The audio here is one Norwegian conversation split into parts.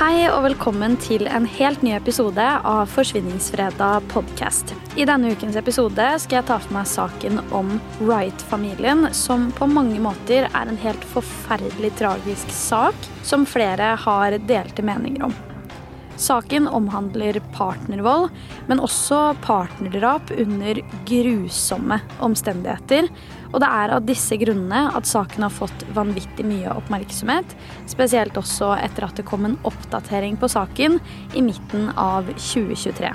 Hei og velkommen til en helt ny episode av Forsvinningsfredag podkast. I denne ukens episode skal jeg ta for meg saken om Wright-familien, som på mange måter er en helt forferdelig tragisk sak som flere har delte meninger om. Saken omhandler partnervold, men også partnerdrap under grusomme omstendigheter. Og det er av disse grunnene at saken har fått vanvittig mye oppmerksomhet. Spesielt også etter at det kom en oppdatering på saken i midten av 2023.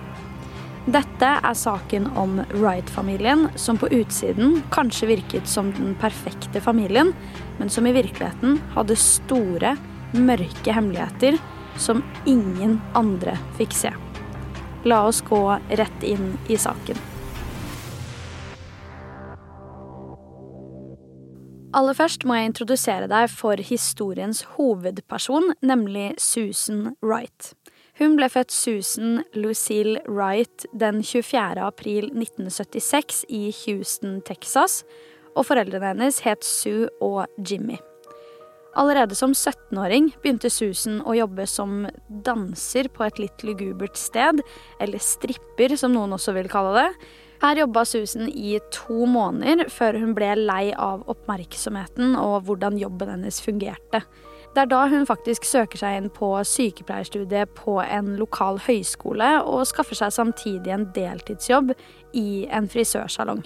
Dette er saken om Wright-familien, som på utsiden kanskje virket som den perfekte familien, men som i virkeligheten hadde store, mørke hemmeligheter som ingen andre fikk se. La oss gå rett inn i saken. Aller først må jeg introdusere deg for historiens hovedperson, nemlig Susan Wright. Hun ble født Susan Lucille Wright den 24. april 1976 i Houston, Texas, og foreldrene hennes het Sue og Jimmy. Allerede som 17-åring begynte Susan å jobbe som danser på et litt lugubert sted, eller stripper som noen også vil kalle det. Her jobba Susan i to måneder før hun ble lei av oppmerksomheten og hvordan jobben hennes fungerte. Det er da hun faktisk søker seg inn på sykepleierstudiet på en lokal høyskole, og skaffer seg samtidig en deltidsjobb i en frisørsalong.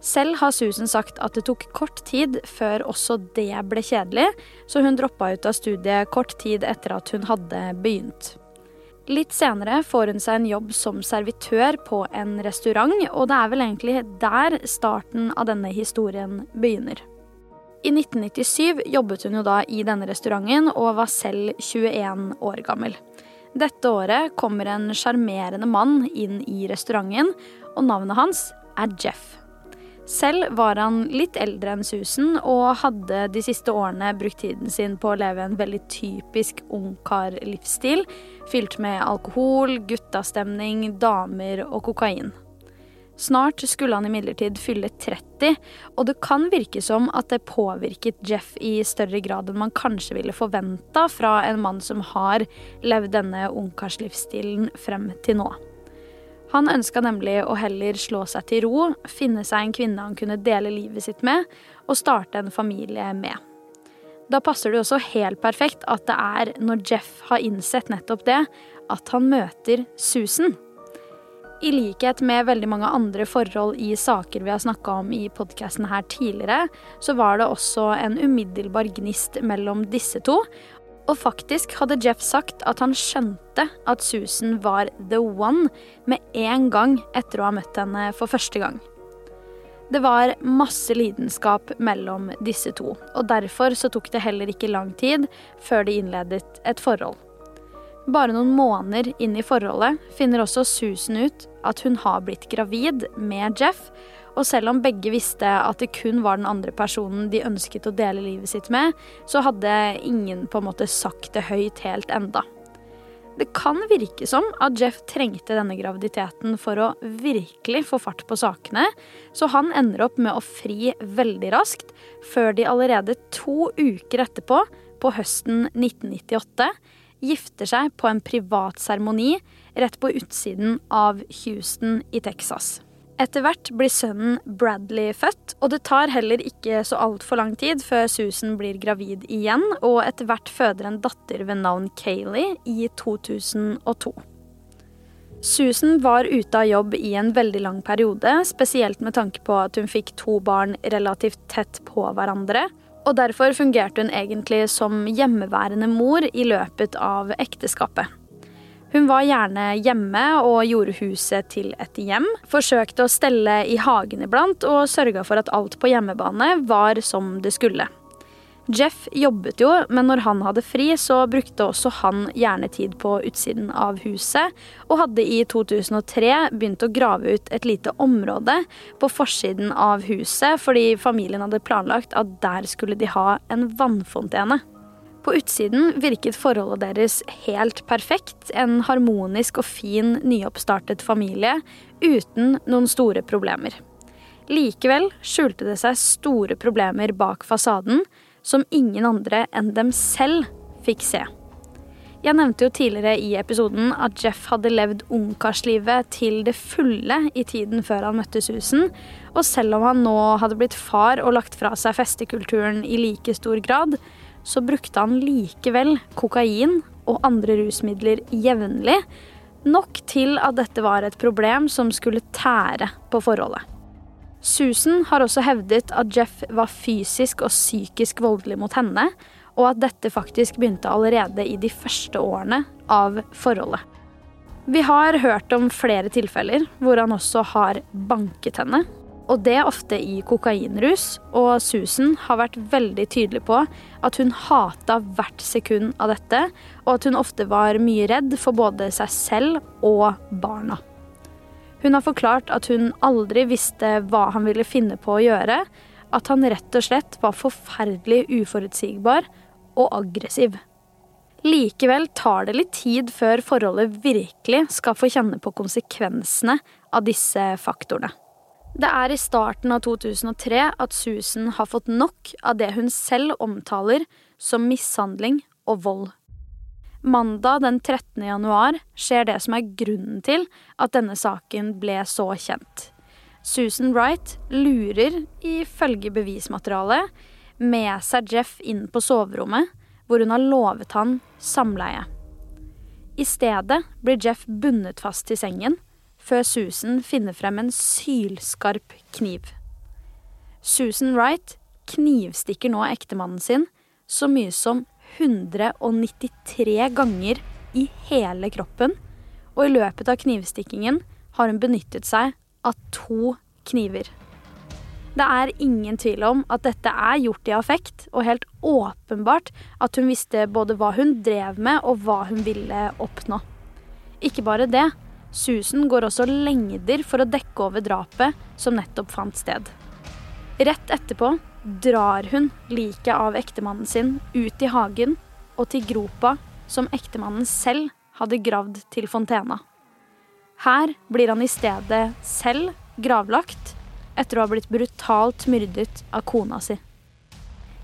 Selv har Susan sagt at det tok kort tid før også det ble kjedelig, så hun droppa ut av studiet kort tid etter at hun hadde begynt. Litt senere får hun seg en jobb som servitør på en restaurant, og det er vel egentlig der starten av denne historien begynner. I 1997 jobbet hun jo da i denne restauranten og var selv 21 år gammel. Dette året kommer en sjarmerende mann inn i restauranten, og navnet hans er Jeff. Selv var han litt eldre enn Susan og hadde de siste årene brukt tiden sin på å leve en veldig typisk ungkar-livsstil, fylt med alkohol, guttastemning, damer og kokain. Snart skulle han imidlertid fylle 30, og det kan virke som at det påvirket Jeff i større grad enn man kanskje ville forventa fra en mann som har levd denne ungkarslivsstilen frem til nå. Han ønska nemlig å heller slå seg til ro, finne seg en kvinne han kunne dele livet sitt med, og starte en familie med. Da passer det også helt perfekt at det er når Jeff har innsett nettopp det, at han møter Susan. I likhet med veldig mange andre forhold i saker vi har snakka om i podkasten her tidligere, så var det også en umiddelbar gnist mellom disse to, og faktisk hadde Jeff sagt at han skjønte at Susan var the one med en gang etter å ha møtt henne for første gang. Det var masse lidenskap mellom disse to, og derfor så tok det heller ikke lang tid før de innledet et forhold. Bare noen måneder inn i forholdet finner også Susan ut at hun har blitt gravid med Jeff, og selv om begge visste at det kun var den andre personen de ønsket å dele livet sitt med, så hadde ingen på en måte sagt det høyt helt enda. Det kan virke som at Jeff trengte denne graviditeten for å virkelig få fart på sakene, så han ender opp med å fri veldig raskt, før de allerede to uker etterpå, på høsten 1998, gifter seg på en privat seremoni rett på utsiden av Houston i Texas. Etter hvert blir sønnen Bradley født, og det tar heller ikke så altfor lang tid før Susan blir gravid igjen, og etter hvert føder en datter ved navn Kayleigh i 2002. Susan var ute av jobb i en veldig lang periode, spesielt med tanke på at hun fikk to barn relativt tett på hverandre. Og derfor fungerte hun egentlig som hjemmeværende mor i løpet av ekteskapet. Hun var gjerne hjemme og gjorde huset til et hjem. Forsøkte å stelle i hagen iblant og sørga for at alt på hjemmebane var som det skulle. Jeff jobbet jo, men når han hadde fri, så brukte også han gjerne tid på utsiden av huset, og hadde i 2003 begynt å grave ut et lite område på forsiden av huset fordi familien hadde planlagt at der skulle de ha en vannfontene. På utsiden virket forholdet deres helt perfekt, en harmonisk og fin nyoppstartet familie uten noen store problemer. Likevel skjulte det seg store problemer bak fasaden, som ingen andre enn dem selv fikk se. Jeg nevnte jo tidligere i episoden at Jeff hadde levd ungkarslivet til det fulle i tiden før han møtte Susan, og selv om han nå hadde blitt far og lagt fra seg festekulturen i like stor grad, så brukte han likevel kokain og andre rusmidler jevnlig, nok til at dette var et problem som skulle tære på forholdet. Susan har også hevdet at Jeff var fysisk og psykisk voldelig mot henne, og at dette faktisk begynte allerede i de første årene av forholdet. Vi har hørt om flere tilfeller hvor han også har banket henne, og det ofte i kokainrus, og Susan har vært veldig tydelig på at hun hata hvert sekund av dette, og at hun ofte var mye redd for både seg selv og barna. Hun har forklart at hun aldri visste hva han ville finne på å gjøre, at han rett og slett var forferdelig uforutsigbar og aggressiv. Likevel tar det litt tid før forholdet virkelig skal få kjenne på konsekvensene av disse faktorene. Det er i starten av 2003 at Susan har fått nok av det hun selv omtaler som mishandling og vold Mandag den 13. januar skjer det som er grunnen til at denne saken ble så kjent. Susan Wright lurer, ifølge bevismaterialet, med seg Jeff inn på soverommet, hvor hun har lovet han samleie. I stedet blir Jeff bundet fast til sengen, før Susan finner frem en sylskarp kniv. Susan Wright knivstikker nå ektemannen sin så mye som 193 ganger i hele kroppen, og i løpet av knivstikkingen har hun benyttet seg av to kniver. Det er ingen tvil om at dette er gjort i affekt, og helt åpenbart at hun visste både hva hun drev med og hva hun ville oppnå. Ikke bare det, Susan går også lengder for å dekke over drapet som nettopp fant sted. Rett etterpå drar hun liket av ektemannen sin ut i hagen og til gropa som ektemannen selv hadde gravd til fontena. Her blir han i stedet selv gravlagt etter å ha blitt brutalt myrdet av kona si.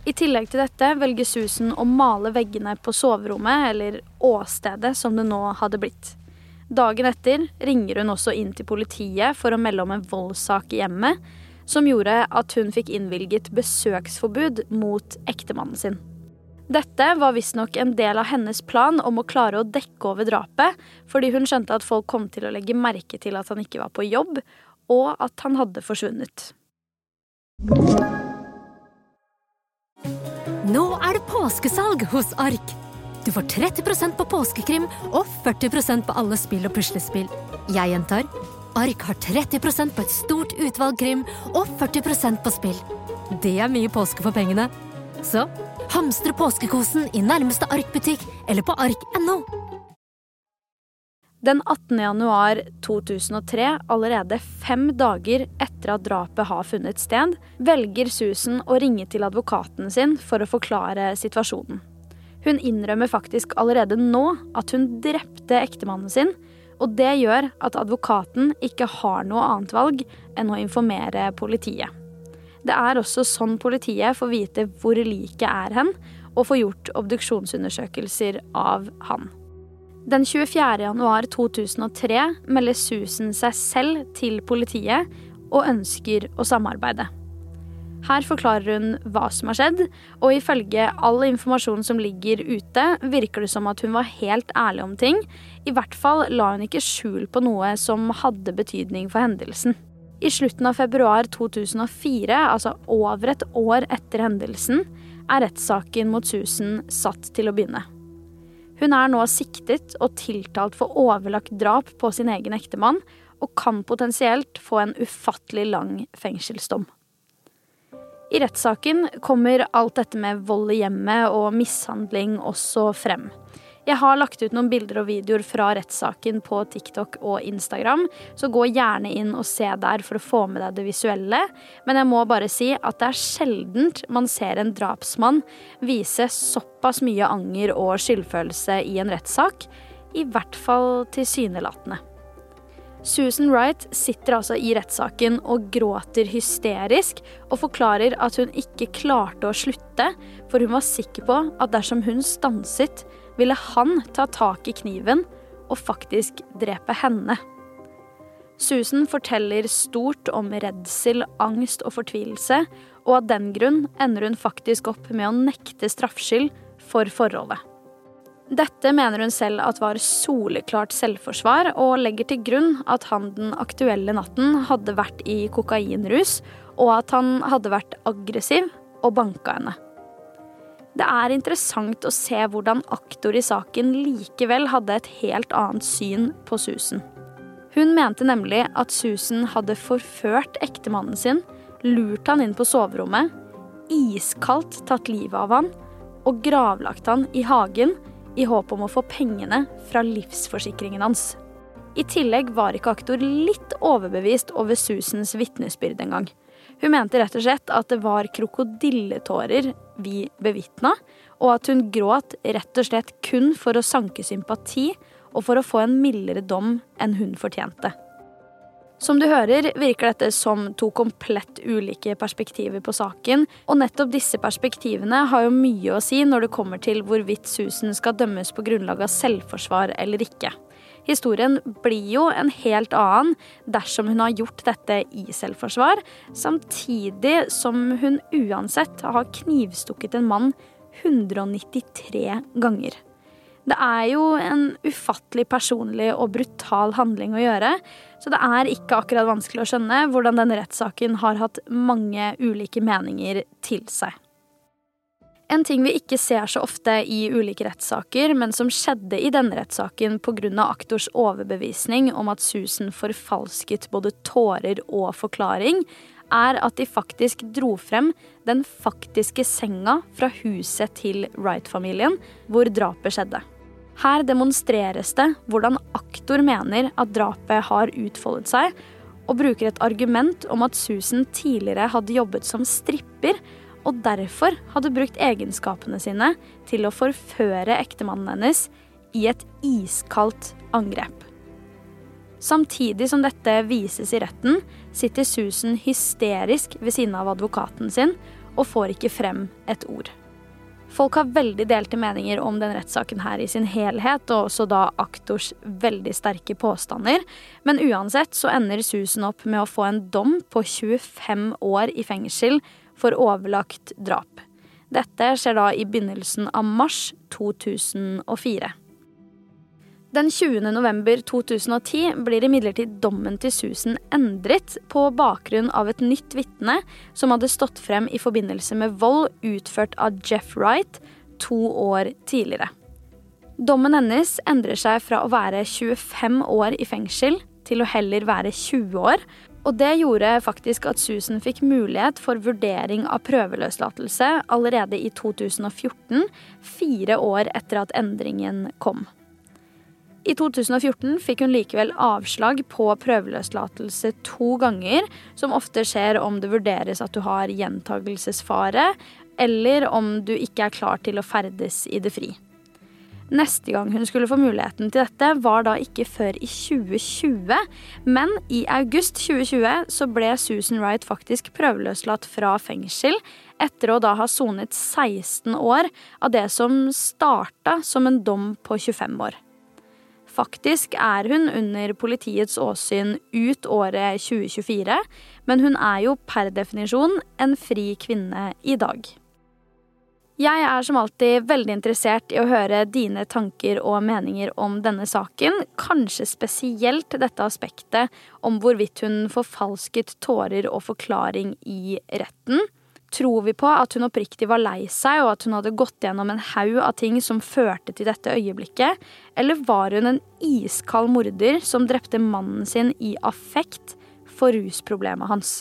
I tillegg til dette velger Susan å male veggene på soverommet, eller åstedet som det nå hadde blitt. Dagen etter ringer hun også inn til politiet for å melde om en voldssak i hjemmet, som gjorde at hun fikk innvilget besøksforbud mot ektemannen sin. Dette var visstnok en del av hennes plan om å klare å dekke over drapet, fordi hun skjønte at folk kom til å legge merke til at han ikke var på jobb, og at han hadde forsvunnet. Nå er det påskesalg hos Ark! Du får 30% på påskekrim og 40% på alle spill og puslespill. Jeg gjentar Ark har 30% på et stort utvalg krim og 40% på spill. Det er mye påske for pengene. Så hamstre påskekosen i nærmeste Ark-butikk eller på ark.no. Den 18. januar 2003, allerede fem dager etter at drapet har funnet sted, velger Susan å ringe til advokaten sin for å forklare situasjonen. Hun innrømmer faktisk allerede nå at hun drepte ektemannen sin, og det gjør at advokaten ikke har noe annet valg enn å informere politiet. Det er også sånn politiet får vite hvor liket er hen, og får gjort obduksjonsundersøkelser av han. Den 24. januar 2003 melder Susan seg selv til politiet og ønsker å samarbeide. Her forklarer hun hva som har skjedd, og ifølge all informasjon som ligger ute, virker det som at hun var helt ærlig om ting. I hvert fall la hun ikke skjul på noe som hadde betydning for hendelsen. I slutten av februar 2004, altså over et år etter hendelsen, er rettssaken mot Susan satt til å begynne. Hun er nå siktet og tiltalt for overlagt drap på sin egen ektemann, og kan potensielt få en ufattelig lang fengselsdom. I rettssaken kommer alt dette med vold i hjemmet og mishandling også frem. Jeg har lagt ut noen bilder og videoer fra rettssaken på TikTok og Instagram, så gå gjerne inn og se der for å få med deg det visuelle. Men jeg må bare si at det er sjeldent man ser en drapsmann vise såpass mye anger og skyldfølelse i en rettssak. I hvert fall tilsynelatende. Susan Wright sitter altså i rettssaken og gråter hysterisk og forklarer at hun ikke klarte å slutte, for hun var sikker på at dersom hun stanset, ville han ta tak i kniven og faktisk drepe henne. Susan forteller stort om redsel, angst og fortvilelse, og av den grunn ender hun faktisk opp med å nekte straffskyld for forholdet. Dette mener hun selv at var soleklart selvforsvar, og legger til grunn at han den aktuelle natten hadde vært i kokainrus, og at han hadde vært aggressiv og banka henne. Det er interessant å se hvordan aktor i saken likevel hadde et helt annet syn på Susan. Hun mente nemlig at Susan hadde forført ektemannen sin, lurt han inn på soverommet, iskaldt tatt livet av han og gravlagt han i hagen i håp om å få pengene fra livsforsikringen hans. I tillegg var ikke aktor litt overbevist over Susans vitnesbyrd engang. Hun mente rett og slett at det var krokodilletårer vi bevitna, og at hun gråt rett og slett kun for å sanke sympati og for å få en mildere dom enn hun fortjente. Som du hører, virker dette som to komplett ulike perspektiver på saken, og nettopp disse perspektivene har jo mye å si når det kommer til hvorvidt Susan skal dømmes på grunnlag av selvforsvar eller ikke. Historien blir jo en helt annen dersom hun har gjort dette i selvforsvar, samtidig som hun uansett har knivstukket en mann 193 ganger. Det er jo en ufattelig personlig og brutal handling å gjøre, så det er ikke akkurat vanskelig å skjønne hvordan denne rettssaken har hatt mange ulike meninger til seg. En ting vi ikke ser så ofte i ulike rettssaker, men som skjedde i denne rettssaken pga. aktors overbevisning om at Susan forfalsket både tårer og forklaring, er at de faktisk dro frem den faktiske senga fra huset til Wright-familien hvor drapet skjedde. Her demonstreres det hvordan aktor mener at drapet har utfoldet seg, og bruker et argument om at Susan tidligere hadde jobbet som stripper, og derfor hadde brukt egenskapene sine til å forføre ektemannen hennes i et iskaldt angrep. Samtidig som dette vises i retten, sitter Susan hysterisk ved siden av advokaten sin og får ikke frem et ord. Folk har veldig delte meninger om den rettssaken her i sin helhet, og også da aktors veldig sterke påstander. Men uansett så ender Susan opp med å få en dom på 25 år i fengsel for overlagt drap. Dette skjer da i begynnelsen av mars 2004. Den 20. november 2010 blir imidlertid dommen til Susan endret på bakgrunn av et nytt vitne som hadde stått frem i forbindelse med vold utført av Jeff Wright to år tidligere. Dommen hennes endrer seg fra å være 25 år i fengsel til å heller være 20 år, og det gjorde faktisk at Susan fikk mulighet for vurdering av prøveløslatelse allerede i 2014, fire år etter at endringen kom. I 2014 fikk hun likevel avslag på prøveløslatelse to ganger, som ofte skjer om det vurderes at du har gjentagelsesfare, eller om du ikke er klar til å ferdes i det fri. Neste gang hun skulle få muligheten til dette, var da ikke før i 2020. Men i august 2020 så ble Susan Wright faktisk prøveløslatt fra fengsel etter å da ha sonet 16 år av det som starta som en dom på 25 år. Faktisk er hun under politiets åsyn ut året 2024, men hun er jo per definisjon en fri kvinne i dag. Jeg er som alltid veldig interessert i å høre dine tanker og meninger om denne saken, kanskje spesielt dette aspektet om hvorvidt hun forfalsket tårer og forklaring i retten. Tror vi på at hun oppriktig var lei seg, og at hun hadde gått gjennom en haug av ting som førte til dette øyeblikket? Eller var hun en iskald morder som drepte mannen sin i affekt for rusproblemet hans?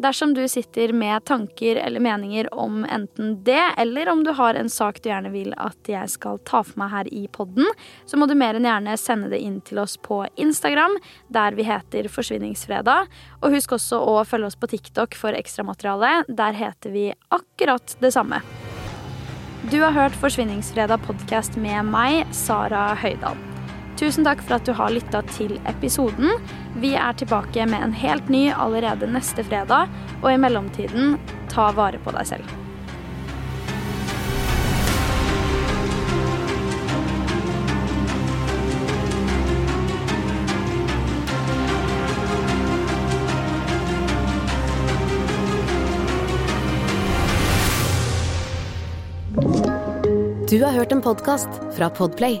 Dersom du sitter med tanker eller meninger om enten det, eller om du har en sak du gjerne vil at jeg skal ta for meg her i podden, så må du mer enn gjerne sende det inn til oss på Instagram, der vi heter Forsvinningsfredag. Og husk også å følge oss på TikTok for ekstramateriale. Der heter vi akkurat det samme. Du har hørt Forsvinningsfredag podkast med meg, Sara Høydahl. Tusen takk for at du har lytta til episoden. Vi er tilbake med en helt ny allerede neste fredag, og i mellomtiden, ta vare på deg selv. Du har hørt en podkast fra Podplay.